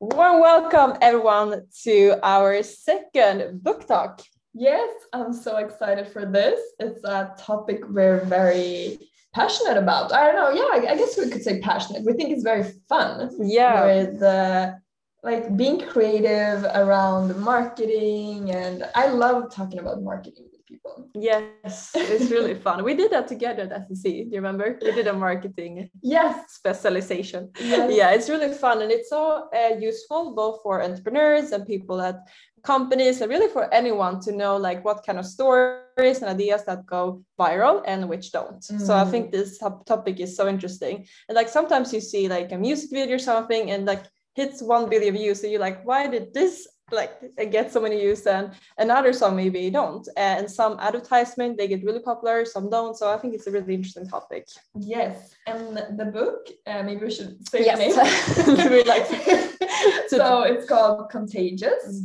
Warm welcome, everyone, to our second book talk. Yes, I'm so excited for this. It's a topic we're very passionate about. I don't know. Yeah, I guess we could say passionate. We think it's very fun. Yeah. With uh, like being creative around marketing, and I love talking about marketing people. Yes, it's really fun. We did that together at SEC. Do you remember? We did a marketing Yes. specialization. Yes. Yeah, it's really fun and it's so uh, useful both for entrepreneurs and people at companies and really for anyone to know like what kind of stories and ideas that go viral and which don't. So I Mm. think this top- topic is so interesting. And like sometimes you see like a music video or something and like hits 1 billion views. So you're like, why did this like get so many views and another song maybe don't and some advertisement they get really popular some don't so i think it's a really interesting topic Yes. And the book, uh, maybe we should say Yes. the name. We'd like so it's called Contagious,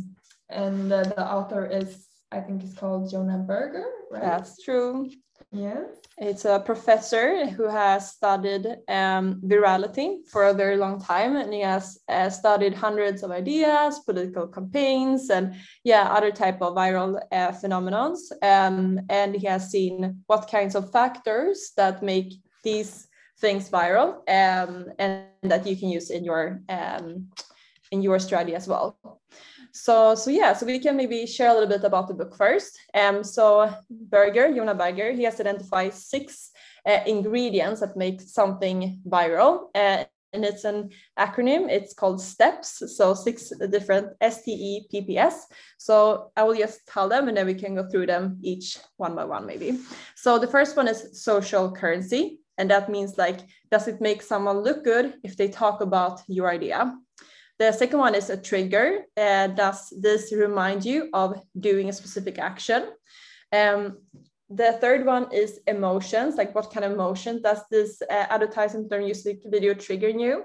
and uh, the author is, I think, it's called Jonah Berger, right? that's true Yes. It's a professor who has studied um, virality for a very long time, and he has uh, studied hundreds of ideas, political campaigns, and yeah, other type of viral uh, phenomenons. Um, and he has seen what kinds of factors that make these things viral, um, and that you can use in your um, in your strategy as well. So, so yeah, so we can maybe share a little bit about the book first. Um, so Berger, Jonah Berger, he has identified six uh, ingredients that make something viral. Uh, and it's an acronym, it's called STEPPS. So six different S T E P P S. So I will just tell them and then we can go through them each one by one, maybe. So the first one is social currency. And that means like, does it make someone look good if they talk about your idea? The second one is a trigger. Uh, does this remind you of doing a specific action? Um, the third one is emotions, like what kind of emotion does this uh, advertisement or music video trigger you?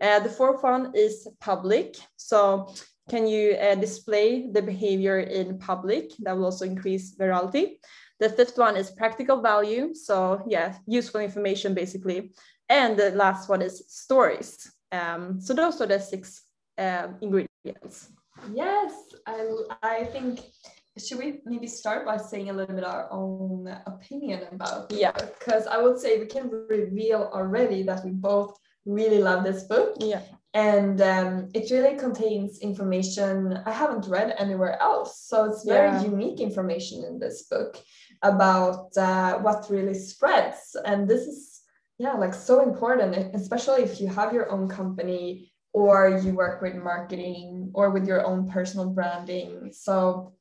Uh, the fourth one is public. So can you uh, display the behavior in public? That will also increase virality. The fifth one is practical value. So yeah, useful information basically. And the last one is stories. Um, so those are the six um, ingredients. Yes, I, I think, should we maybe start by saying a little bit our own opinion about it? Yeah. Because I would say we can reveal already that we both really love this book. Yeah. And um, it really contains information I haven't read anywhere else. So it's very Yeah. unique information in this book about uh, what really spreads. And this is, yeah, like so important, especially if you have your own company or you work with marketing or with your own personal branding. So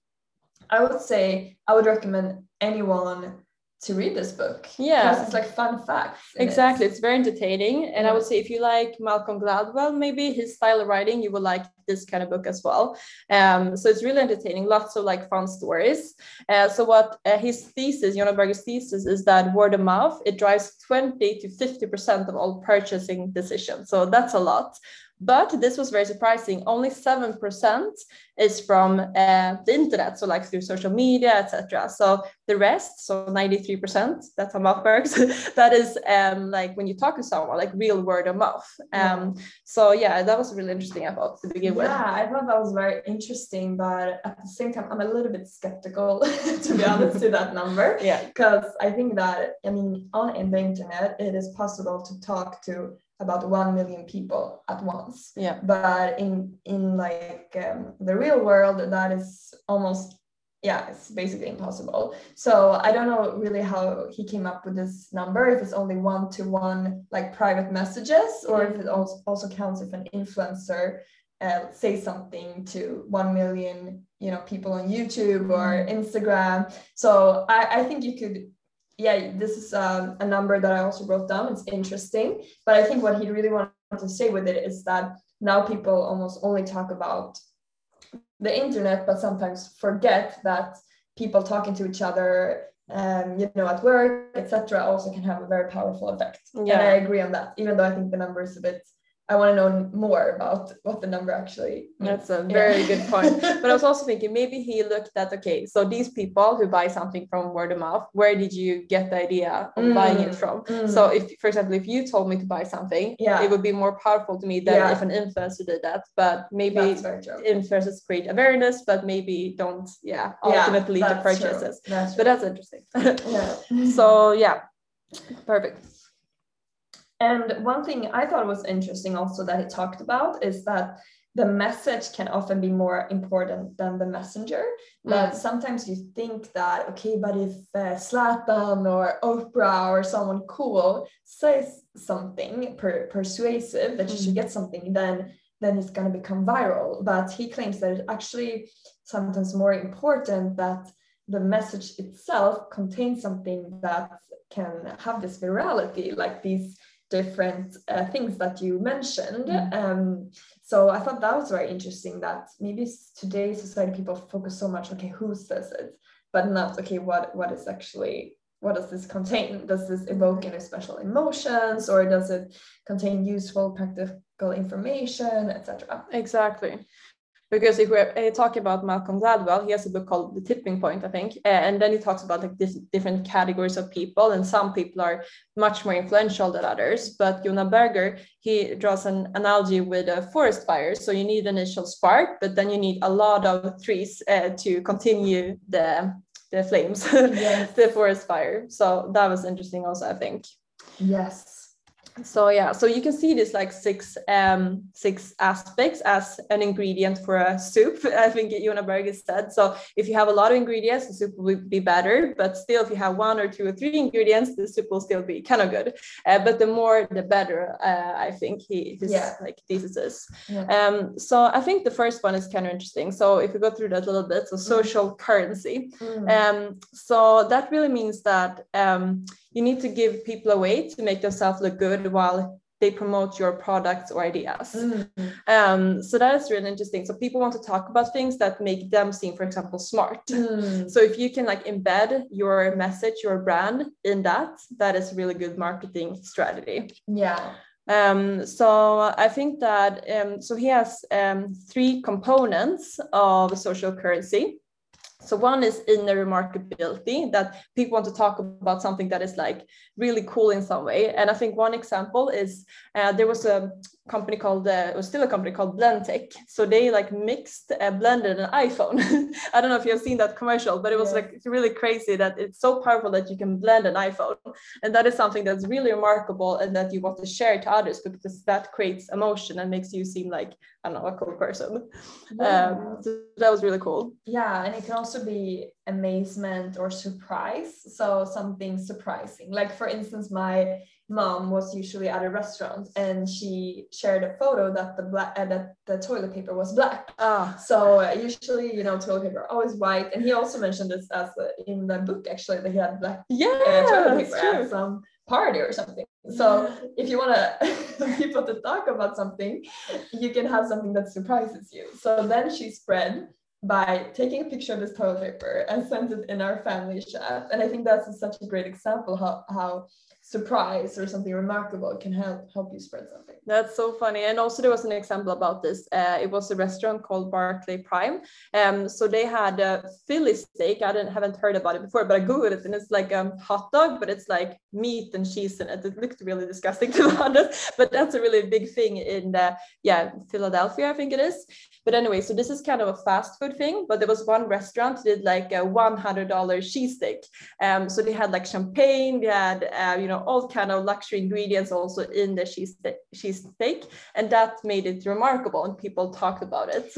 I would say I would recommend anyone to read this book. Yeah. Because it's like fun facts. in it. Exactly, it's very entertaining. And I would say if you like Malcolm Gladwell, maybe his style of writing, you will like this kind of book as well. Um, so it's really entertaining, lots of like fun stories. Uh, so what uh, his thesis, Jonah Berger's thesis, is that word of mouth it drives 20 to 50 percent of all purchasing decisions. So that's a lot. But this was very surprising. Only seven percent is from uh, the internet, so like through social media, etc. So the rest, so ninety-three percent, that's how mouth works. that is um, like when you talk to someone, like real word of mouth. Um, so yeah, that was really interesting. I thought to begin with. Yeah, I thought that was very interesting, but at the same time, I'm a little bit skeptical, to be honest, to that number. Yeah. Because I think that, I mean, on in the internet, it is possible to talk to about 1 million people at once. Yeah. But in, in like um, the real world, that is almost, yeah, it's basically impossible. So I don't know really how he came up with this number, if it's only one to one, like private messages, or if it also, also counts if an influencer uh, say something to 1 million you know people on youtube or instagram so i, I think you could yeah this is um, a number that i also wrote down. It's interesting but i think what he really wanted to say with it is that now people almost only talk about the internet but sometimes forget that people talking to each other um, you know at work etc also can have a very powerful effect. And i agree on that even though i think the number is a bit I want to know more about what the number actually. Means. That's a very yeah. good point. But I was also thinking maybe he looked at okay, so these people who buy something from word of mouth, where did you get the idea of mm. buying it from? Mm. So if, for example, if you told me to buy something, yeah. it would be more powerful to me than yeah. if an influencer did that. But maybe influencers create awareness, but maybe don't, yeah, ultimately yeah, to purchases. That's but that's interesting. yeah. so yeah, perfect. And one thing I thought was interesting also that he talked about is that the message can often be more important than the messenger. Mm. That sometimes you think that, okay, but if uh, Zlatan or Oprah or someone cool says something per- persuasive that mm. you should mm. get something, then then it's going to become viral. But he claims that it's actually sometimes more important that the message itself contains something that can have this virality, like these different uh, things that you mentioned. Mm. Um, so I thought that was very interesting that maybe today's society people focus so much, okay, who says it, but not, okay, what what is actually what does this contain? Does this evoke any special emotions or does it contain useful practical information, etc.? Exactly because if we're uh, talking about Malcolm Gladwell, he has a book called The Tipping Point, I think, uh, and then he talks about like this different categories of people, and some people are much more influential than others. But Jonah Berger, he draws an analogy with a forest fire. So you need an initial spark, but then you need a lot of trees uh, to continue the the flames, yes. the forest fire. So that was interesting, also, I think. Yes so yeah so you can see this like six um six aspects as an ingredient for a soup i think Jonah Berger said so if you have a lot of ingredients the soup will be better but still if you have one or two or three ingredients the soup will still be kind of good uh, but the more the better uh, i think he his yeah. like thesis is yeah. um so i think the first one is kind of interesting so if we go through that a little bit so mm. social mm. currency mm. um so that really means that um you need to give people a way to make themselves look good while they promote your products or ideas. Mm-hmm. Um, so that is really interesting. So people want to talk about things that make them seem, for example, smart. Mm. So if you can like embed your message, your brand in that, that is really good marketing strategy. Yeah. Um, so I think that um, so he has um, three components of social currency. So one is inner remarkability that people want to talk about something that is like really cool in some way. And I think one example is uh, there was a company called uh, was still a company called Blendtec. So they like mixed uh, blended an iPhone. I don't know if you have seen that commercial, but it was yeah. like really crazy that it's so powerful that you can blend an iPhone, and that is something that's really remarkable and that you want to share to others because that creates emotion and makes you seem like I don't know a cool person. Yeah. Um, so that was really cool. Yeah, and it can also be amazement or surprise. So something surprising, like for instance, my mom was usually at a restaurant and she shared a photo that the black uh, that the toilet paper was black. Ah. So uh, usually, you know, toilet paper always white. And he also mentioned this as uh, in the book actually that he had black yeah, uh, toilet paper at some party or something. So if you want to people to talk about something, you can have something that surprises you. So then she spread by taking a picture of this toilet paper and sent it in our family chat. And I think that's such a great example how how surprise or something remarkable can help help you spread something. That's so funny. And also there was an example about this. Uh, it was a restaurant called Barclay Prime. Um, so they had a Philly steak. I didn't haven't heard about it before, but I googled it and it's like a hot dog, but it's like meat and cheese in it. It looked really disgusting to be honest, but that's a really big thing in uh, yeah Philadelphia, I think it is. But anyway, so this is kind of a fast food thing. But there was one restaurant did like a one hundred dollar cheesesteak. Um, so they had like champagne, they had uh, you know all kind of luxury ingredients also in the cheese cheese steak, and that made it remarkable, and people talked about it.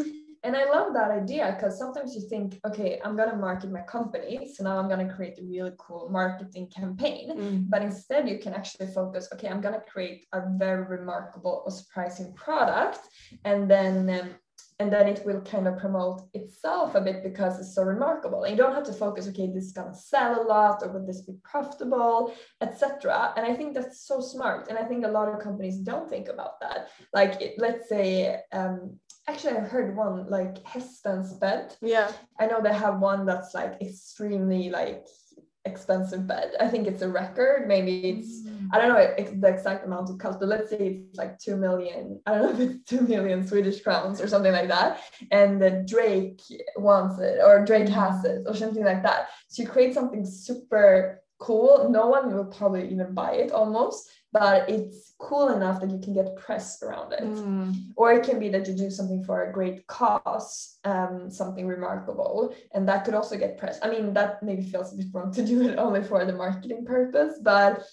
And I love that idea because sometimes you think, okay, I'm gonna market my company, so now I'm gonna create a really cool marketing campaign. Mm. But instead, you can actually focus, okay, I'm gonna create a very remarkable or surprising product, and then um, and then it will kind of promote itself a bit because it's so remarkable. And you don't have to focus okay this is going to sell a lot or will this be profitable etc and i think that's so smart. And i think a lot of companies don't think about that. Like it, let's say um, actually i heard one like Hästens bed yeah. I know they have one that's like extremely like expensive bed. I think it's a record. Maybe it's Mm. I don't know the exact amount it costs, but let's say it's like two million. I don't know if it's two million Swedish crowns or something like that. And the Drake wants it, or Drake has it, or something like that. So you create something super cool. No one will probably even buy it almost, but it's cool enough that you can get press around it Mm. or it can be that you do something for a great cause um, something remarkable and that could also get press i mean that maybe feels a bit wrong to do it only for the marketing purpose but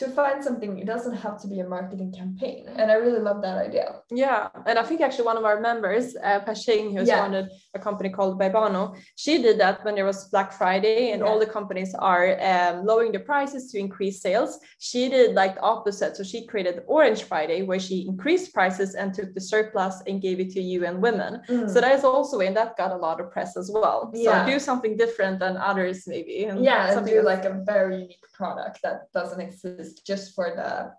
to find something it doesn't have to be a marketing campaign and i really love that idea Yeah, and I think actually one of our members, uh, Pashing, who's Yeah. founded a company called Baibano, she did that when there was Black Friday and all the companies are um, lowering the prices to increase sales. She did like the opposite. So she created Orange Friday where she increased prices and took the surplus and gave it to UN women. So that is also and that got a lot of press as well. Yeah. So do something different than others maybe. and yeah and something do like a very unique product that doesn't exist just for the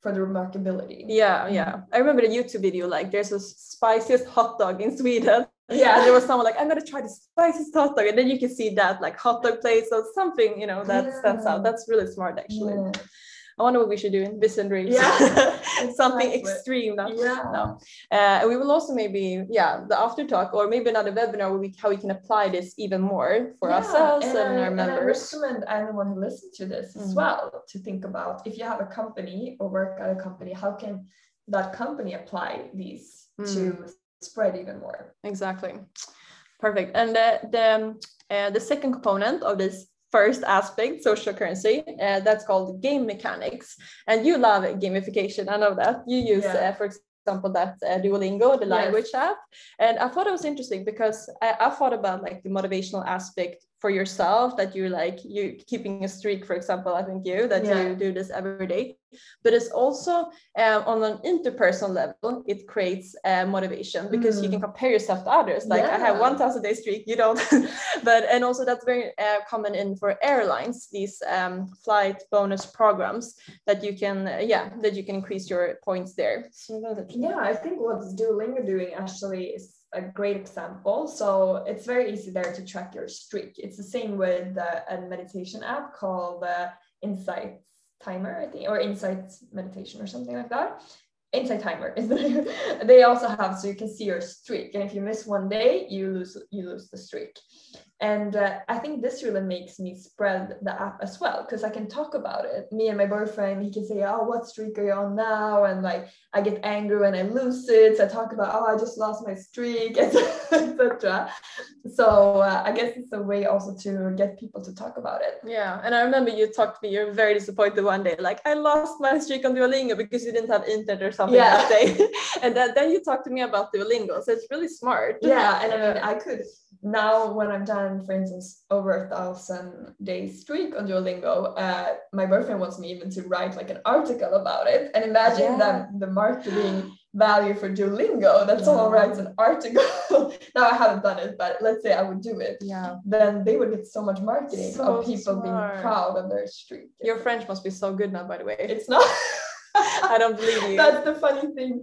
for the remarkability yeah, yeah. I remember the YouTube video like there's a spiciest hot dog in Sweden. yeah and there was someone like, I'm gonna try the spiciest hot dog, and then you can see that like hot dog place or something, you know, that stands out. That's really smart, actually. yeah. I wonder what we should do in and Dreams. Yeah. something extreme. Yeah no. Uh, we will also maybe, yeah, the after talk or maybe another webinar where we how we can apply this even more for Yeah, ourselves and, I, our and members. I recommend anyone who listens to this as Mm. well to think about if you have a company or work at a company, how can that company apply these to spread even more? Exactly. Perfect. And the the, uh, the second component of this first aspect, social currency, uh, that's called game mechanics. And you love gamification. I know that you use, Yeah. uh, for example, that uh, Duolingo, the Yes. language app. And I thought it was interesting because I, I thought about like the motivational aspect for yourself that you're like you keeping a streak for example i think you that Yeah. you do this every day but it's also um, on an interpersonal level it creates uh, motivation because you can compare yourself to others like i have Mm. 1000 day streak you don't but and also that's very uh, common in for airlines these um, flight bonus programs that you can uh, yeah that you can increase your points there so that's interesting. Yeah, I think what's Duolingo doing actually is a great example. So it's very easy there to track your streak. It's the same with uh, a meditation app called uh, Insights Timer, I think, or Insights Meditation or something like that. Insight Timer is the, they also have so you can see your streak, and if you miss one day, you lose you lose the streak. And uh, I think this really makes me spread the app as well because I can talk about it. Me and my boyfriend, he can say, "Oh, what streak are you on now?" And like I get angry when I lose it. So I talk about, "Oh, I just lost my streak," etc. So uh, I guess it's a way also to get people to talk about it. Yeah, and I remember you talked to me. You're very disappointed one day, like I lost my streak on Duolingo because you didn't have internet or something Yeah. that day. and then, then you talked to me about Duolingo, so it's really smart. Yeah, and I mean, I could now when I'm done, for instance, over a thousand days streak on Duolingo, uh, my boyfriend wants me even to write like an article about it. And imagine Yeah. that the marketing value for Duolingo, that someone Yeah. writes an article. now I haven't done it, but let's say I would do it. Yeah. Then they would get so much marketing So of people smart. being proud of their streak. Your French must be so good now, by the way. It's not. I don't believe you. That's the funny thing.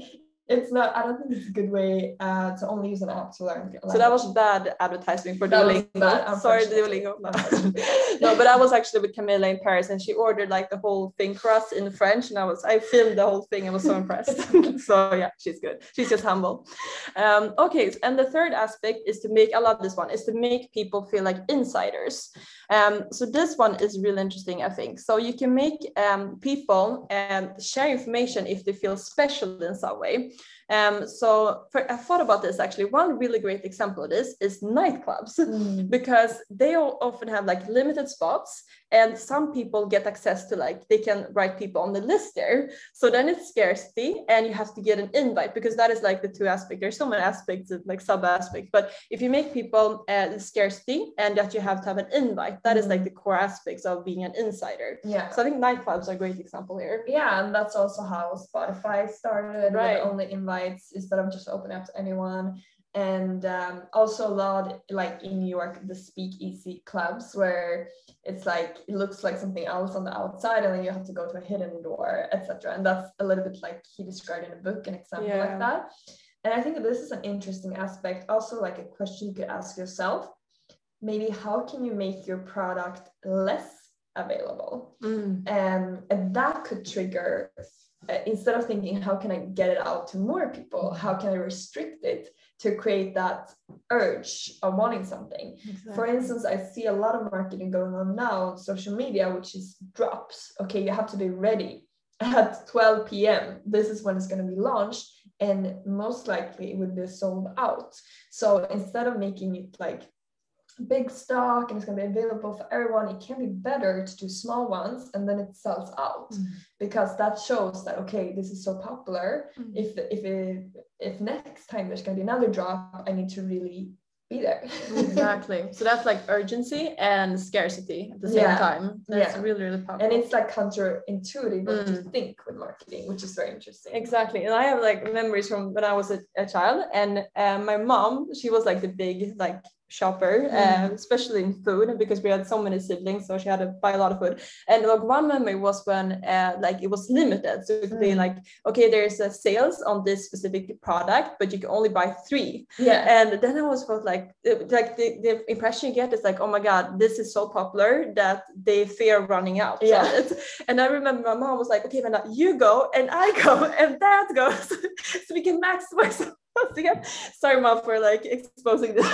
It's not. I don't think it's a good way uh, to only use an app to learn. So that was bad advertising for Duolingo. bad, Sorry. Duolingo. No. No, but I was actually with Camilla in Paris, and she ordered like the whole thing for us in French, and I was I filmed the whole thing. I was so impressed. so yeah, she's good. She's just humble. Um, okay, and the third aspect is to make. I love this one. Is to make people feel like insiders. Um, so this one is really interesting, I think. So you can make um, people um, share information if they feel special in some way. Um, so for, I thought about this actually. One really great example of this is nightclubs Mm. because they all often have like limited spots and some people get access to like they can write people on the list there so then it's scarcity and you have to get an invite because that is like the two aspects there's so many aspects of like sub aspects but if you make people uh, scarcity and that you have to have an invite that is like the core aspects of being an insider Yeah. so i think nightclubs are a great example here Yeah, and that's also how Spotify started Right. with only invites instead of just opening up to anyone. And um, also a lot like in New York, the speakeasy clubs where it's like it looks like something else on the outside, and then you have to go to a hidden door, etc. And that's a little bit like he described in a book, an example Yeah. like that. And I think this is an interesting aspect, also like a question you could ask yourself. maybe how can you make your product less available Mm. um, and that could trigger Uh, instead of thinking how can i get it out to more people? How can i restrict it to create that urge of wanting something? For instance i see a lot of marketing going on now on social media which is drops. Okay you have to be ready at 12 p.m this is when it's going to be launched and most likely it would be sold out. So instead of making it like big stock and it's going to be available for everyone it can be better to do small ones and then it sells out Mm. because that shows that okay this is so popular Mm. if if it, if next time there's going to be another drop i need to really be there exactly so that's like urgency and scarcity at the same Yeah. time that's Yeah. really really powerful and it's like counterintuitive what Mm. you think with marketing which is very interesting Exactly. And I have like memories from when I was a, a child and uh, my mom, she was like the big like shopper, uh, especially in food because we had so many siblings. So she had to buy a lot of food. And like one memory was when uh, like it was limited. So it could be Mm. like, okay, there's a sales on this specific product, but you can only buy three. yeah And then I was felt like, like the, the impression you get is like, oh my God, this is so popular that they fear running out. Yeah. and I remember my mom was like, okay, Vanda, you go and I go and dad goes so we can maximize us again. Sorry, mom, for like exposing this.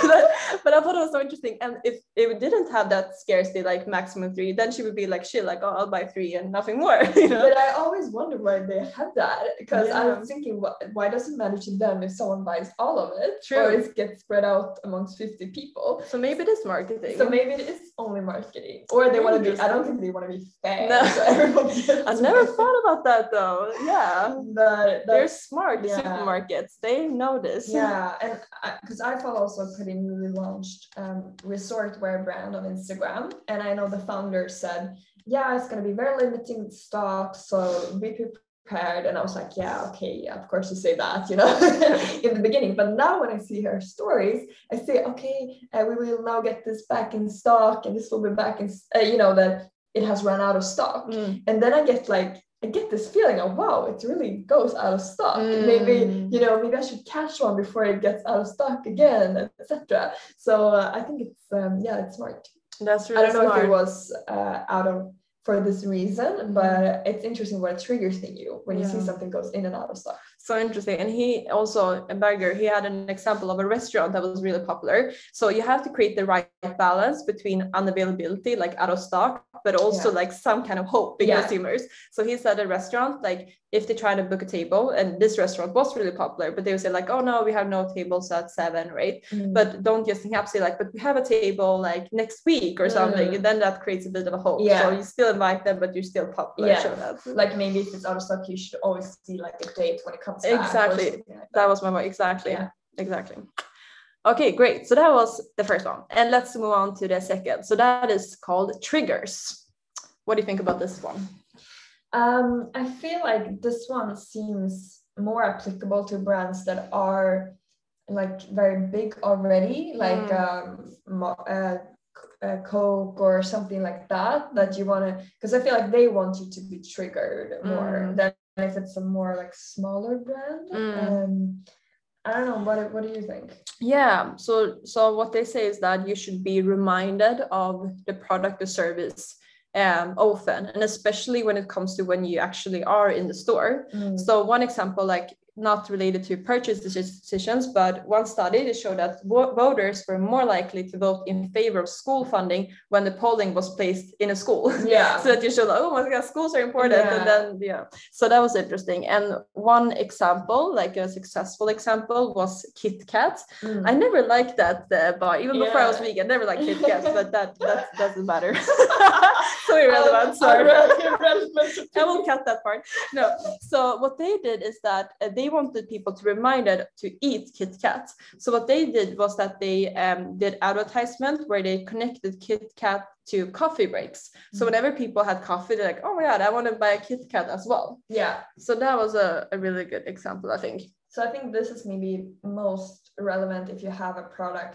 but I thought it was so interesting. And if it didn't have that scarcity, like maximum three, then she would be like, shit, like, oh, I'll buy three and nothing more. You know? but I always wonder why they have that because I Yeah. was thinking, why, why does it matter to them if someone buys all of it True. or it gets spread out amongst 50 people? So maybe it is marketing. So maybe it is only marketing, or they want to be. I don't think they want to be fair. No. so I've never thought about that though. Yeah. But They're smart yeah. supermarkets. They know this. yeah, and because I, follow also a pretty newly launched um, resort wear brand on Instagram, and I know the founder said, "Yeah, it's gonna be very limiting stock, so be prepared." And I was like, "Yeah, okay, yeah, of course you say that, you know, in the beginning." But now when I see her stories, I say, "Okay, uh, we will now get this back in stock, and this will be back in, uh, you know, that it has run out of stock." Mm. and then I get like I get this feeling of wow, it really goes out of stock. Maybe Mm. you know, maybe I should catch one before it gets out of stock again, etc. So uh, I think it's um, yeah, it's smart. That's really I don't know smart. if it was uh, out of for this reason, but it's interesting what triggers in you when you see something goes in and out of stock. So interesting. And he also, a Berger he had an example of a restaurant that was really popular. So you have to create the right balance between unavailability, like out of stock, but also Yeah. like some kind of hope in Yeah. consumers. So he said a restaurant, like if they try to book a table, and this restaurant was really popular, but they would say like, oh no, we have no tables at seven or eight. But don't just hang up, say like, but we have a table like next week or something. Mm. And then that creates a bit of a hope. Yeah. So you still invite them, but you're still popular. Yeah. like maybe if it's out of stock, you should always see like a date when it comes or Exactly. like That was my point. Exactly. Yeah. Exactly. Okay, great. So that was the first one. And let's move on to the second. So that is called triggers. What do you think about this one? Um, I feel like this one seems more applicable to brands that are like very big already, like um, uh, uh, Coke or something like that. That you want to, because I feel like they want you to be triggered more Mm. than if it's a more like smaller brand. Mm. Um, I don't know. What What do you think? Yeah. So so what they say is that you should be reminded of the product or service um, often, and especially when it comes to when you actually are in the store. So one example, like not related to purchase decisions, but one study that showed that voters were more likely to vote in favor of school funding when the polling was placed in a school. Yeah. so that you show oh my god, schools are important. Yeah. And then yeah. So that was interesting. And one example, like a successful example, was Kit Kat. Mm. I never liked that uh, bar, even before I was Yeah. vegan, never liked Kit Kat, but that that doesn't matter. so irrelevant. Um, sorry. irrelevant. I will cut that part. No. So what they did is that uh, they wanted people to remind it to eat Kit Kat. So what they did was that they um, did advertisement where they connected Kit Kat to coffee breaks. So Mm. whenever people had coffee, they're like, oh my god, I want to buy a Kit Kat as well. Yeah. So that was a, a really good example, I think. So I think this is maybe most relevant if you have a product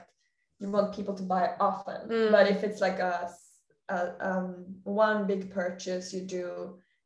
you want people to buy often. Mm. But if it's like a um, one big purchase you do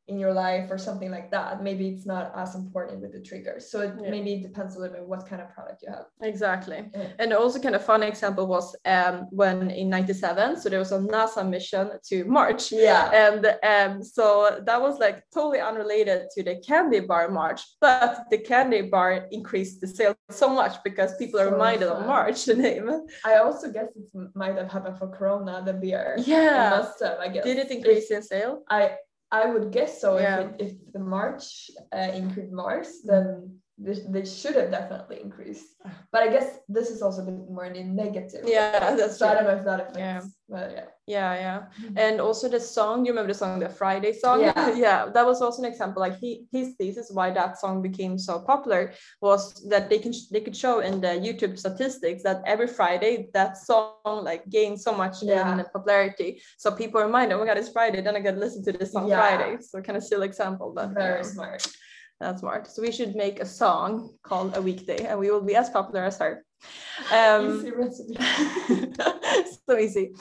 in your life or something like that maybe it's not as important with the triggers so it Yeah. maybe it depends a little bit what kind of product you have Exactly. Yeah. And also kind of fun example was um, when in 97, so there was a NASA mission to Mars. yeah And um, so that was like totally unrelated to the candy bar Mars, but the candy bar increased the sales so much because people are So reminded of. Mars, the name. i also guess it might have happened for corona the beer Yeah. must have i guess Did it increase in sale? I I would guess so. Yeah. If, it, if the March uh, Mars, then this, they should have definitely increased. But I guess this is also a bit more in the negative. Yeah, that's so I don't know if that affects. Yeah. But yeah. Yeah, yeah. Mm-hmm. And also the song, you remember the song, the Friday song? Yeah. yeah, that was also an example. Like he his thesis why that song became so popular was that they can they could show in the YouTube statistics that every Friday that song like gained so much Yeah. in popularity. So people are reminded, oh my god, it's Friday, then I gotta listen to this song Yeah. Friday. So kind of silly example, but Very yeah, smart. That's smart. So we should make a song called a weekday and we will be as popular as her. Um, Easy recipe. so easy.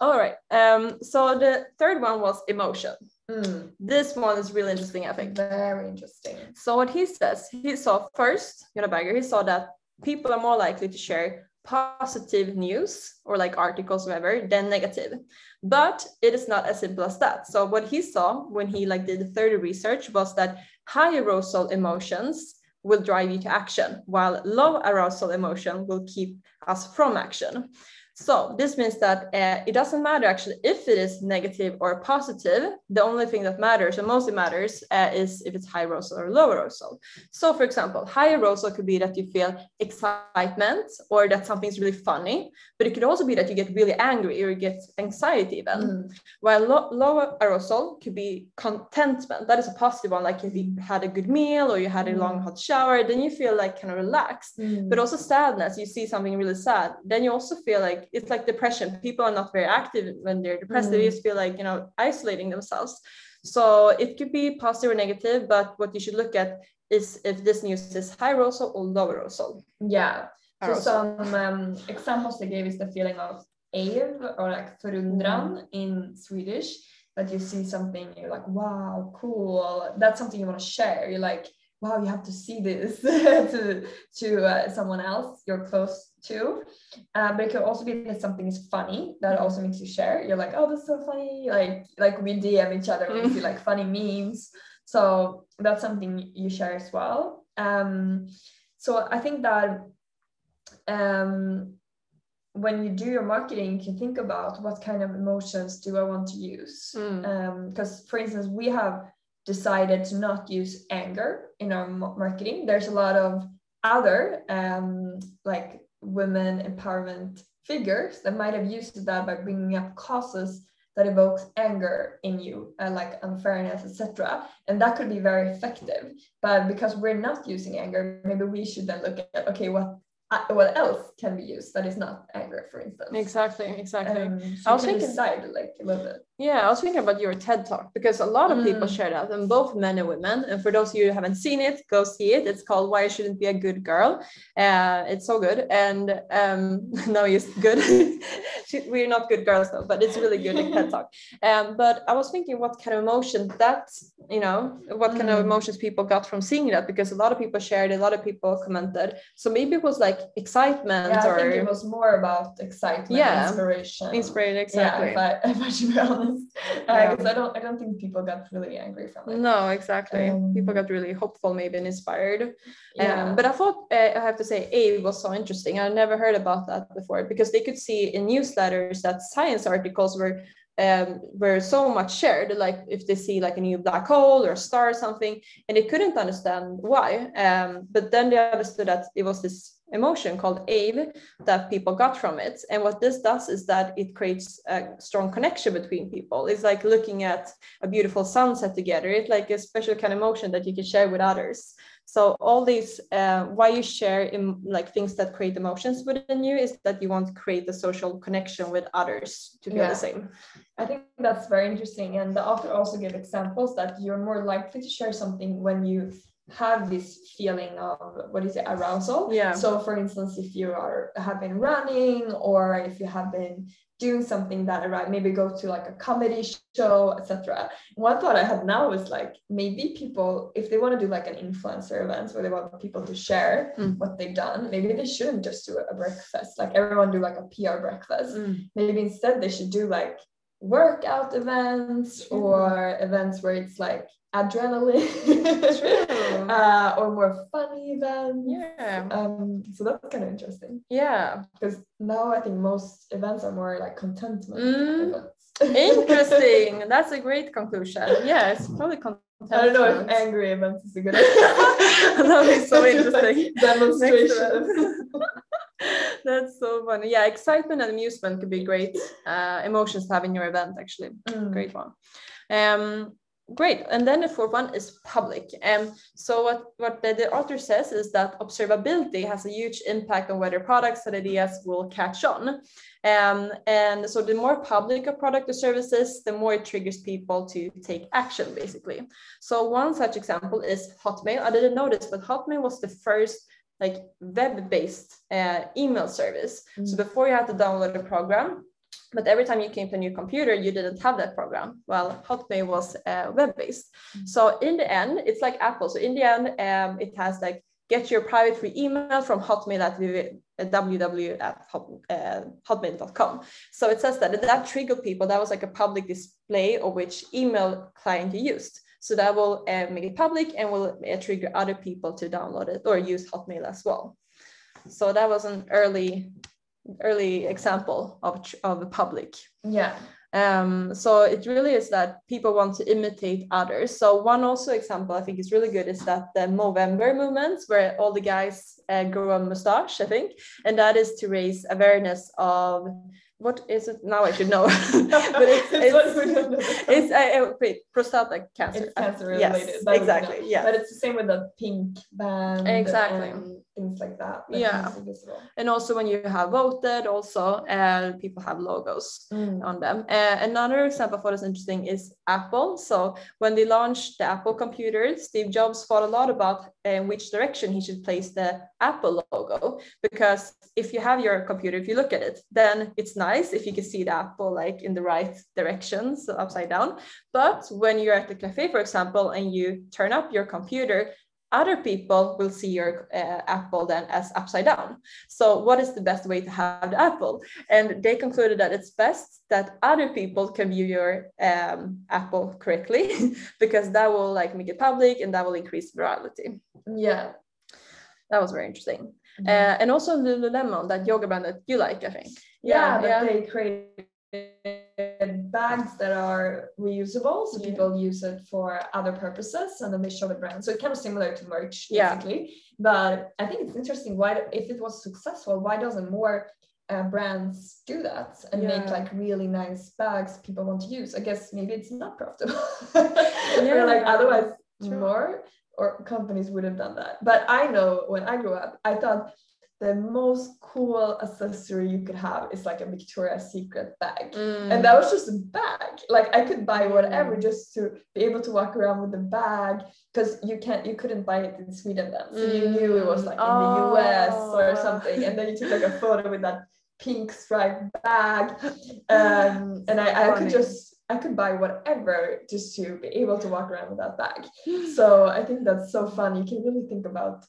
All right. Um, so the third one was emotion. Mm, This one is really interesting, I think. very interesting. So what he says, he saw first, Jonah Berger, he saw that people are more likely to share positive news or like articles, whatever, than negative. But it is not as simple as that. So what he saw when he like did the third research was that high arousal emotions will drive you to action, while low arousal emotion will keep us from action. So this means that uh, it doesn't matter actually if it is negative or positive. The only thing that matters, and mostly matters, uh, is if it's high arousal or low arousal. So, for example, high arousal could be that you feel excitement or that something's really funny, but it could also be that you get really angry or you get anxiety even. Mm, While lo- low arousal could be contentment. That is a positive one, like if you had a good meal or you had a long hot shower, then you feel like kind of relaxed mm, but also sadness you see something really sad then you also feel like it's like depression people are not very active when they're depressed they Mm. just feel like you know isolating themselves so it could be positive or negative but what you should look at is if this news is high arousal or low arousal yeah. So some um, examples they gave is the feeling of awe or like förundran Mm. in Swedish. That you see something, you're like, wow, cool. That's something you want to share. You're like, wow, you have to see this to to uh, someone else you're close to. Uh, but it could also be that something is funny that also makes you share. You're like, oh, that's so funny. Like like we DM each other we see like funny memes. So that's something you share as well. Um, so I think that um, when you do your marketing, you can think about what kind of emotions do I want to use. Mm. Because, for instance, we have decided to not use anger in our marketing. There's a lot of other um, like women empowerment figures that might have used that by bringing up causes that evokes anger in you, uh, like unfairness, etc. And that could be very effective. But because we're not using anger, maybe we should then look at okay, what uh, what else can be used that is not anger, for instance. exactly exactly Um, I so was you can thinking- decide like a little bit. Yeah, I was thinking about your TED talk because a lot of people Mm. share that, and both men and women. And for those of you who haven't seen it, go see it. It's called "Why I Shouldn't Be a Good Girl." Uh, it's so good, and um, no, it's good. We're not good girls though, but it's really good in TED talk. Um, but I was thinking, what kind of emotion that you know, what kind of Mm. emotions people got from seeing that? Because a lot of people shared, a lot of people commented. So maybe it was like excitement Yeah, I or think it was more about excitement, Yeah. inspiration. inspired. Exactly. Yeah, if I, if I should be honest, Yeah. because I don't, I don't think people got really angry from it. No, exactly. People Um, got really hopeful, maybe and inspired. Yeah, Um, but I thought uh, I have to say, A was so interesting. I never heard about that before because they could see in newsletters that science articles were um, were so much shared. Like if they see like a new black hole or a star or something, and they couldn't understand why. Um, but then they understood that it was this emotion called awe that people got from it. And what this does is that it creates a strong connection between people. It's like looking at a beautiful sunset together. It's like a special kind of emotion that you can share with others. So all these, uh, why you share in like things that create emotions within you is that you want to create a social connection with others to feel Yeah. the same. I think that's very interesting. And the author also gave examples that you're more likely to share something when you have this feeling of what is it arousal Yeah. so for instance if you are have been running or if you have been doing something that right maybe go to like a comedy show etc one thought i had now is like maybe people if they want to do like an influencer event where they want people to share Mm. what they've done maybe they shouldn't just do a breakfast like everyone do like a pr breakfast Mm. maybe instead they should do like workout events or events where it's like adrenaline True. uh, or more funny events Yeah. um so that's kind of interesting Yeah. because now i think most events are more like contentment Mm. events Interesting. That's a great conclusion. Yeah, it's probably content. i don't know if angry events is a good idea that would be so Just like interesting. demonstration That's so funny. Yeah, excitement and amusement could be great uh, emotions to have in your event, actually. Mm. Great one. Um, great. And then the fourth one is public. Um, so what, what the, the author says is that observability has a huge impact on whether products and ideas will catch on. Um, and so the more public a product or services, the more it triggers people to take action, basically. So one such example is Hotmail. I didn't notice, but Hotmail was the first like web-based uh, email service. So Mm. before you had to download a program, but every time you came to a new computer, you didn't have that program. Well, Hotmail was uh, web-based. Mm. So in the end, it's like Apple. So in the end, um, it has like get your private free email from Hotmail at www at hot, uh, hotmail.com. So it says that that triggered people. That was like a public display of which email client you used. So that will uh, make it public and will uh, trigger other people to download it or use Hotmail as well. So that was an early, early example of of a public. yeah Um, so it really is that people want to imitate others. So one also example I think is really good is that the Movember movement, where all the guys uh, grow a mustache, I think, and that is to raise awareness of what is it now? I should know, but it's It's it's, it's uh, uh, wait, prostate cancer. it's cancer Yes, related that we exactly. Yeah. but it's the same with the pink band Exactly. things like that that Yeah. makes it visible. and also when you have voted, also uh, people have logos. Mm. on them. Uh, another example for us interesting is Apple. So when they launched the Apple computer, Steve Jobs thought a lot about uh, which direction he should place the Apple logo. Because if you have your computer, if you look at it, then it's nice if you can see the Apple like in the right direction, so upside down. But when you're at the cafe, for example, and you turn up your computer, other people will see your uh, apple then as upside down. So, what is the best way to have the apple? And they concluded that it's best that other people can view your um, apple correctly because that will like make it public and that will increase virality. yeah That was very interesting. Mhm. Uh, and also Lululemon, that yoga brand that you like, I think. yeah, but they created bags that are reusable so Yeah. people use it for other purposes and then they show the brand so it's kind of similar to merch Yeah. basically but i think it's interesting why if it was successful why doesn't more uh, brands do that and make like really nice bags people want to use i guess maybe it's not profitable or like otherwise True. more or companies would have done that but i know when i grew up i thought the most cool accessory you could have is like a Victoria's Secret bag. Mm. And that was just a bag. Like I could buy whatever Mm. just to be able to walk around with the bag because you can't you couldn't buy it in Sweden then. So you knew it was like in the US or Oh. something. And then you took like a photo with that pink striped bag. Um, and I, I could just I could buy whatever just to be able to walk around with that bag. So I think that's so fun. You can really think about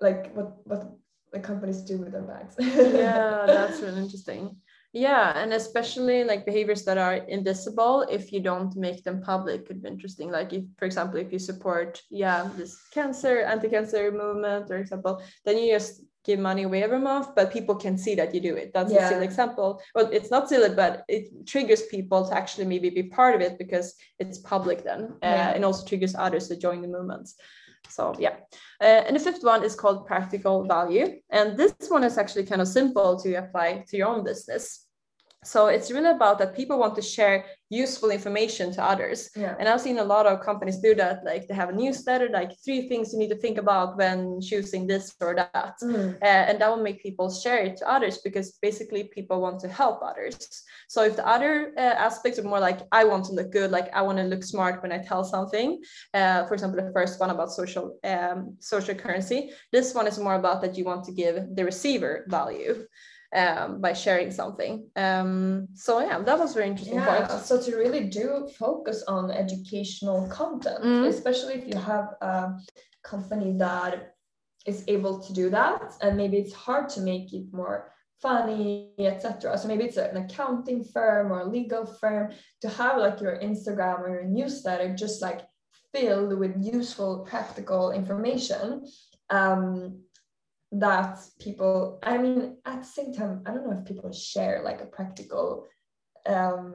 like what what the companies do with their bags. yeah, that's really interesting. Yeah, and especially like behaviors that are invisible, if you don't make them public, could be interesting. Like if, for example, if you support, yeah, this cancer, anti-cancer movement, for example, then you just give money away every month, but people can see that you do it. That's a silly example. Well, it's not silly, but it triggers people to actually maybe be part of it because it's public then, uh, Yeah. and also triggers others to join the movements. So yeah, uh, and the fifth one is called practical value, and this one is actually kind of simple to apply to your own business. So it's really about that people want to share useful information to others. Yeah. and i've seen a lot of companies do that. Like they have a newsletter like three things you need to think about when choosing this or that. Mm. uh, and that will make people share it to others because basically people want to help others. So if the other uh, aspects are more like i want to look good like i want to look smart when i tell something uh, for example the first one about social um, social currency this one is more about that you want to give the receiver value um, by sharing something um, so yeah that was very interesting Yeah, point so to really do focus on educational content, Mhm. especially if you have a company that is able to do that, and maybe it's hard to make it more funny, etc. So maybe it's an accounting firm or a legal firm to have like your Instagram or your newsletter just like filled with useful, practical information. Um, that people i mean at the same time i don't know if people share like a practical um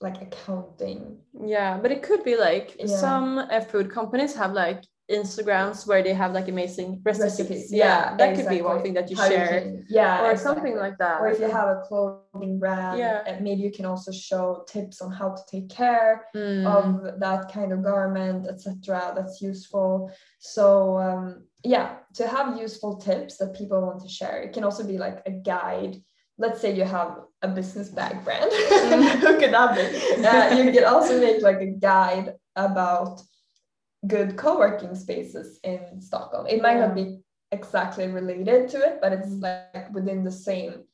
like accounting Yeah, but it could be like Yeah. some uh, food companies have like Instagrams where they have like amazing recipes. recipes Yeah, that could be one thing that you How share, can- yeah or exactly. something like that. or if you have a clothing brand Yeah. maybe you can also show tips on how to take care Mm, of that kind of garment etc that's useful so um, yeah to have useful tips that people want to share it can also be like a guide. Let's say you have a business bag brand who could that be uh, you can also make like a guide about good co-working spaces in stockholm. It might not be exactly related to it but it's Mm. like within the same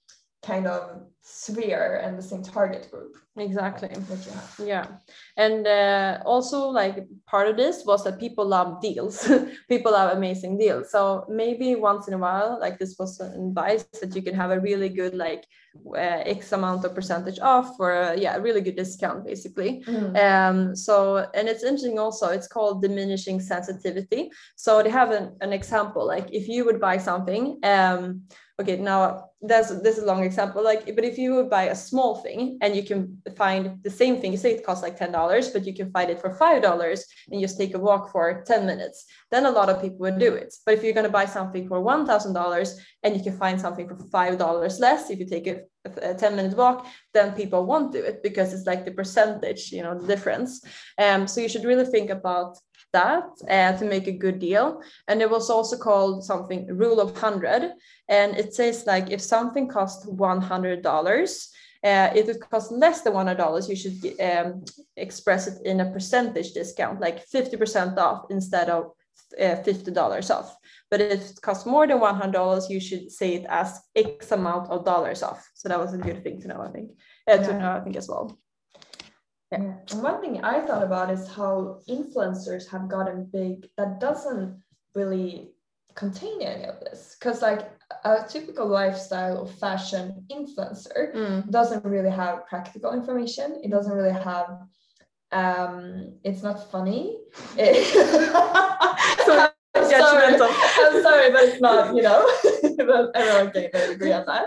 kind of sphere and the same target group exactly. that you have Yeah, and uh, also like part of this was that people love deals. people love amazing deals. So maybe once in a while, like this was an advice that you can have a really good like uh, X amount of percentage off or a, yeah, a really good discount basically. Um, so, and it's interesting also, it's called diminishing sensitivity. So they have an, an example, like if you would buy something, um, okay, now that's this is a long example, like, but if you would buy a small thing and you can find the same thing, say it costs like $10, but you can find it for $5 and just take a walk for 10 minutes, then a lot of people would do it. But if you're going to buy something for $1,000 and you can find something for $5 less, if you take a, a 10 minute walk, then people won't do it because it's like the percentage, you know, the difference. Um, so you should really think about that uh, to make a good deal. And it was also called something rule of 100. And it says like if something costs $100, uh, if it costs less than $100, you should um, express it in a percentage discount, like 50% off instead of uh, $50 off. But if it costs more than $100, you should say it as X amount of dollars off. So that was a good thing to know, I think, uh, to know, I think as well. Yeah. And one thing I thought about is how influencers have gotten big that doesn't really contain any of this. Because like a typical lifestyle or fashion influencer Mm. doesn't really have practical information. It doesn't really have um it's not funny. So I'm sorry. I'm sorry, but it's not, you know, but everyone can agree on that.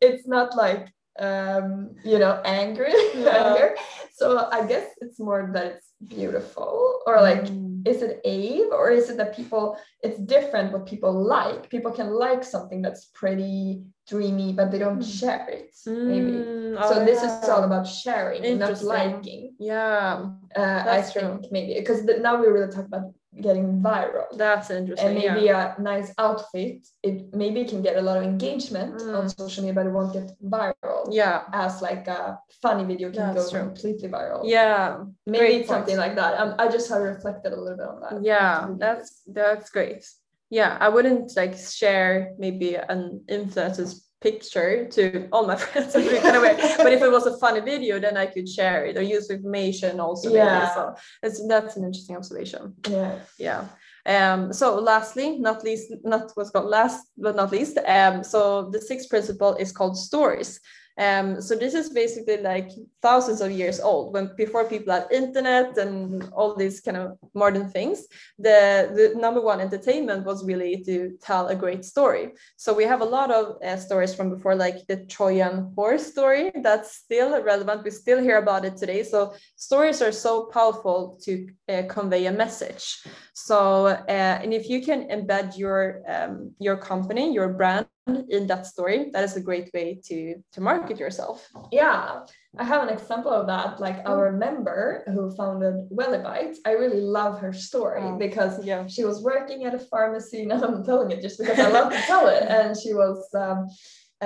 It's not like um, you know, angry Yeah. anger. So I guess it's more that it's beautiful or like Mm. is it awe or is it that people it's different what people like? People can like something that's pretty dreamy, but they don't Mm. share it, maybe. Mm, So oh, this is all about sharing, not liking. Yeah, Uh, I That's think maybe because now we really talk about getting viral that's interesting. and yeah. maybe a nice outfit it maybe can get a lot of engagement on Mm. social media but it won't get viral yeah, as like a funny video can That's go true. completely viral yeah, maybe great something like that um, i just have reflected a little bit on that yeah. That's that's great. Yeah, I wouldn't like share maybe an influencer's picture to all my friends in kind of but if it was a funny video, then I could share it or use information also. maybe. Yeah. So it's that's an interesting observation. yeah yeah um so lastly not least not what's called last but not least um so the sixth principle is called stories um so this is basically like thousands of years old when before people had internet and all these kind of modern things. The the number one entertainment was really to tell a great story. So we have a lot of uh, stories from before like the trojan horse story that's still relevant. We still hear about it today. So stories are so powerful to uh, convey a message. So, uh, and if you can embed your um, your company, your brand in that story that is a great way to to market yourself. Yeah i have an example of that like Mm. our member who founded Wellibite, i really love her story Oh, because yeah. she was working at a pharmacy now i'm telling it just because i love to tell it. And she was um,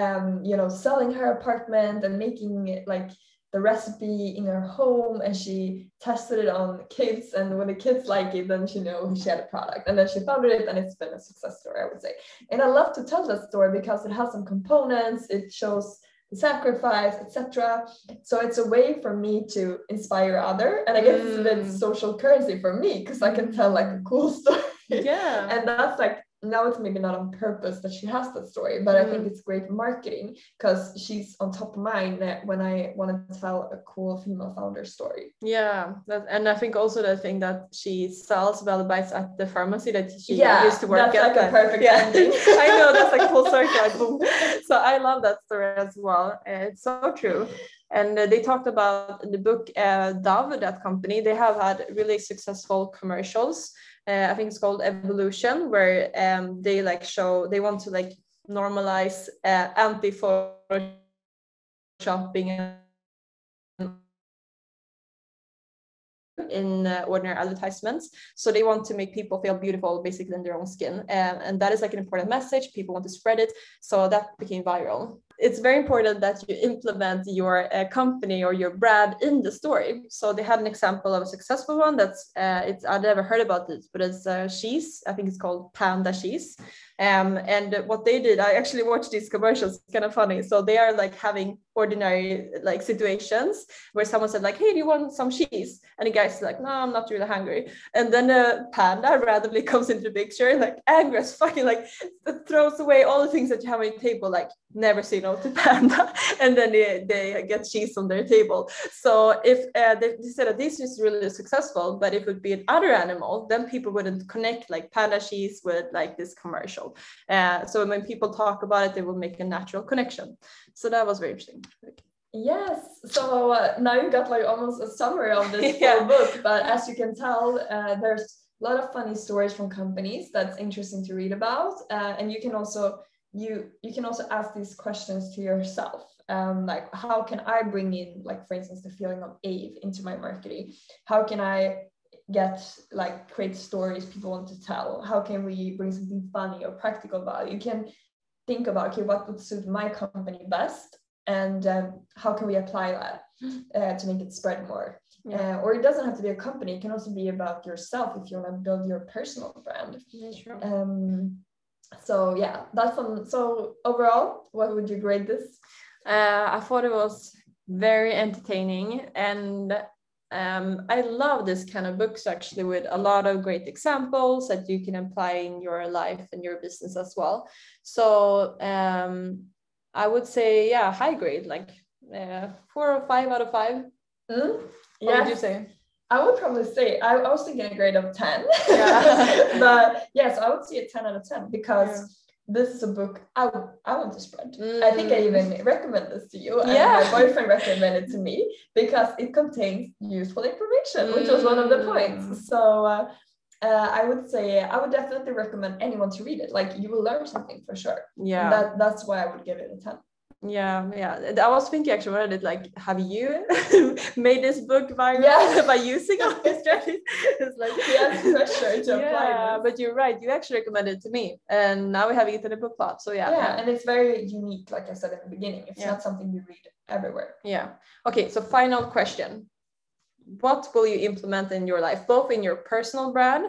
um, you know selling her apartment and making it like the recipe in her home and she tested it on kids and when the kids like it then she know she had a product and then she founded it and it's been a success story i would say. And i love to tell that story because it has some components it shows the sacrifice etc so it's a way for me to inspire other and i guess it's a bit Mm. social currency for me because i can tell like a cool story. Yeah. And that's like now it's maybe not on purpose that she has that story but i think Mm. it's great marketing because she's on top of mind that when i want to tell a cool female founder story Yeah, that, and I think also the thing that she sells Bites at the pharmacy that she Yeah, used to work that's at. like a perfect yeah. ending. I know that's like full circle. Like boom. So I love that story as well. It's so true. And uh, they talked about the book uh, Dove, that company. They have had really successful commercials. Uh, I think it's called Evolution, where um, they like show they want to like normalize uh, anti photoshopping in uh, ordinary advertisements. So they want to make people feel beautiful basically in their own skin. Um, and that is like an important message. People want to spread it. So that became viral. It's very important that you implement your uh, company or your brand in the story. So they had an example of a successful one that's, uh, it's, I've never heard about this, but it's uh, cheese. I think it's called Panda cheese. Um, and what they did, I actually watched these commercials, it's kind of funny. So they are like having ordinary like situations where someone said like, hey, do you want some cheese? And the guy's like, no, I'm not really hungry. And then the panda randomly comes into the picture like angry as fucking like throws away all the things that you have on your table, like never say no to panda. and then they, they get cheese on their table. So if uh, they, they said that this is really successful, but if it would be an other animal, then people wouldn't connect like panda cheese with like this commercial. Uh, so when people talk about it, they will make a natural connection. So that was very interesting. Yes. So uh, now you got like almost a summary of this Yeah. whole book, but as you can tell, uh, there's a lot of funny stories from companies that's interesting to read about, uh, and you can also you you can also ask these questions to yourself. Um, like how can I bring in, like for instance, the feeling of awe into my marketing? How can I get like create stories people want to tell? How can we bring something funny or practical value? You can think about okay, what would suit my company best and um, how can we apply that uh, to make it spread more Yeah. uh, or it doesn't have to be a company it can also be about yourself if you want to build your personal brand um, so yeah that's fun so overall what would you grade this Uh, I thought it was very entertaining and um, I love this kind of books actually with a lot of great examples that you can apply in your life and your business as well. So um, I would say, yeah, high grade, like uh, four or five out of five. mm? What would you say? I would probably say I, I was thinking a grade of 10 Yeah. but yes I would say a 10 out of 10 because Yeah. this is a book I, I want to spread I think I Mm. even recommend this to you. And Yeah. my boyfriend recommended it to me because it contains useful information, which was one of the Mm. points. So uh, uh, I would say I would definitely recommend anyone to read it. Like you will learn something for sure. Yeah. That that's why I would give it a 10. Yeah, yeah. I was thinking actually, when I did like, have you made this book viral Yeah. by using all these strategies? It's like, He pressure to apply yeah, this. but you're right. You actually recommended it to me, and now we have it in the book club. So yeah, Yeah, yeah, and it's very unique, like I said at the beginning. It's Yeah. not something you read everywhere. yeah. Okay, so final question: What will you implement in your life, both in your personal brand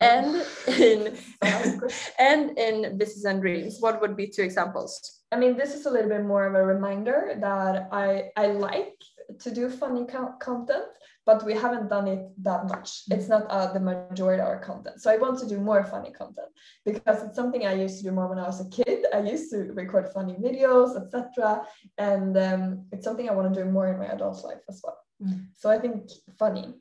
and in and in business and dreams? What would be two examples? I mean, this is a little bit more of a reminder that I I like to do funny co- content, but we haven't done it that much. It's not uh, the majority of our content. So I want to do more funny content because it's something I used to do more when I was a kid. I used to record funny videos, etc. And um, it's something I want to do more in my adult life as well. Mm. So I think funny.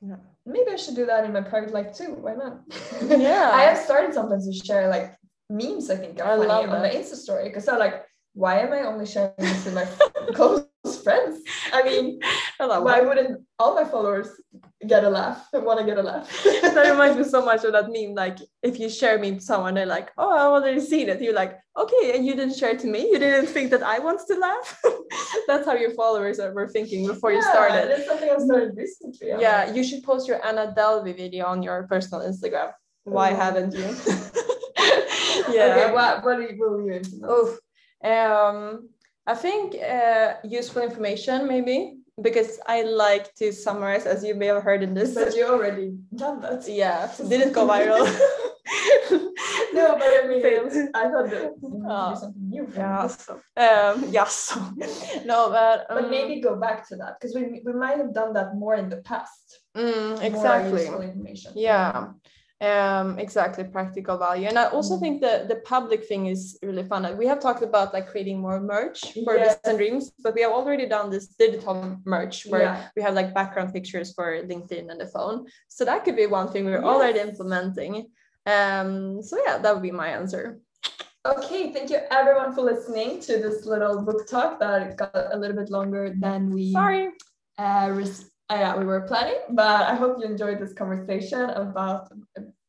Yeah. Maybe I should do that in my private life too. Why not? Yeah. I have started sometimes to share like memes. I think are I funny on my. Insta story because I'm like why am I only sharing this with my close friends? I mean, why wouldn't all my followers get a laugh and want to get a laugh? that reminds me so much of that meme. Like, if you share me with someone, they're like, "Oh, I already seen it." You're like, "Okay," and you didn't share it to me. You didn't think that I want to laugh. That's how your followers are, were thinking before yeah, you started. That's something I started recently. Yeah, you should post your Anna Delvey video on your personal Instagram. Why oh. haven't you? yeah. Okay, what, what will you? Oh, um, I think uh, useful information maybe because I like to summarize as you may have heard in this. But you already done that. Yeah, didn't go viral. no, but I mean, I thought that you uh, do something new. Yeah, so, um, yeah, so. no, but um, but maybe go back to that because we we might have done that more in the past. Mm, exactly. Useful information. Yeah um exactly practical value and i also mm. think the the public thing is really fun we have talked about like creating more merch for yes. and dreams but we have already done this digital merch where yeah. we have like background pictures for linkedin and the phone so that could be one thing we're yes. already implementing um so yeah that would be my answer Okay, thank you everyone for listening to this little book talk that got a little bit longer than we sorry uh, res- uh, yeah, we were planning, but I hope you enjoyed this conversation about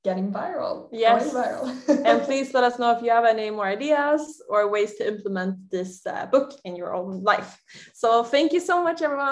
getting viral. Yes. Viral. and please let us know if you have any more ideas or ways to implement this uh, book in your own life. So thank you so much, everyone.